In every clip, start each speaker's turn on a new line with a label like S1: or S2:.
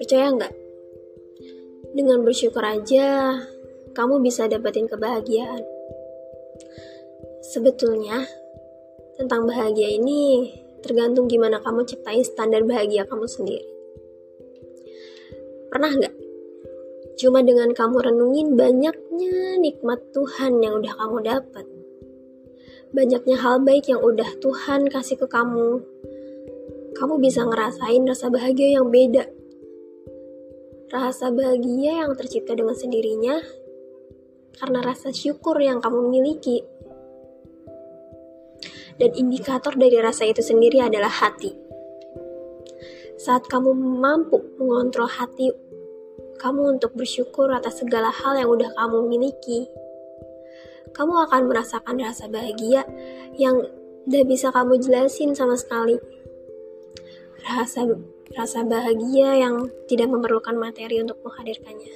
S1: Percaya nggak? Dengan bersyukur aja, kamu bisa dapetin kebahagiaan. Sebetulnya, tentang bahagia ini tergantung gimana kamu ciptain standar bahagia kamu sendiri. Pernah nggak? Cuma dengan kamu renungin banyaknya nikmat Tuhan yang udah kamu dapat. Banyaknya hal baik yang udah Tuhan kasih ke kamu. Kamu bisa ngerasain rasa bahagia yang beda Rasa bahagia yang tercipta dengan sendirinya karena rasa syukur yang kamu miliki. Dan indikator dari rasa itu sendiri adalah hati. Saat kamu mampu mengontrol hati kamu untuk bersyukur atas segala hal yang udah kamu miliki, kamu akan merasakan rasa bahagia yang gak bisa kamu jelasin sama sekali. Rasa rasa bahagia yang tidak memerlukan materi untuk menghadirkannya.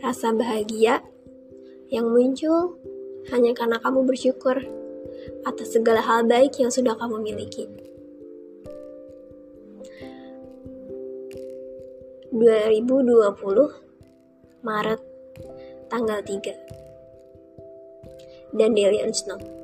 S1: Rasa bahagia yang muncul hanya karena kamu bersyukur atas segala hal baik yang sudah kamu miliki. 2020 Maret tanggal 3 dan Delian Snow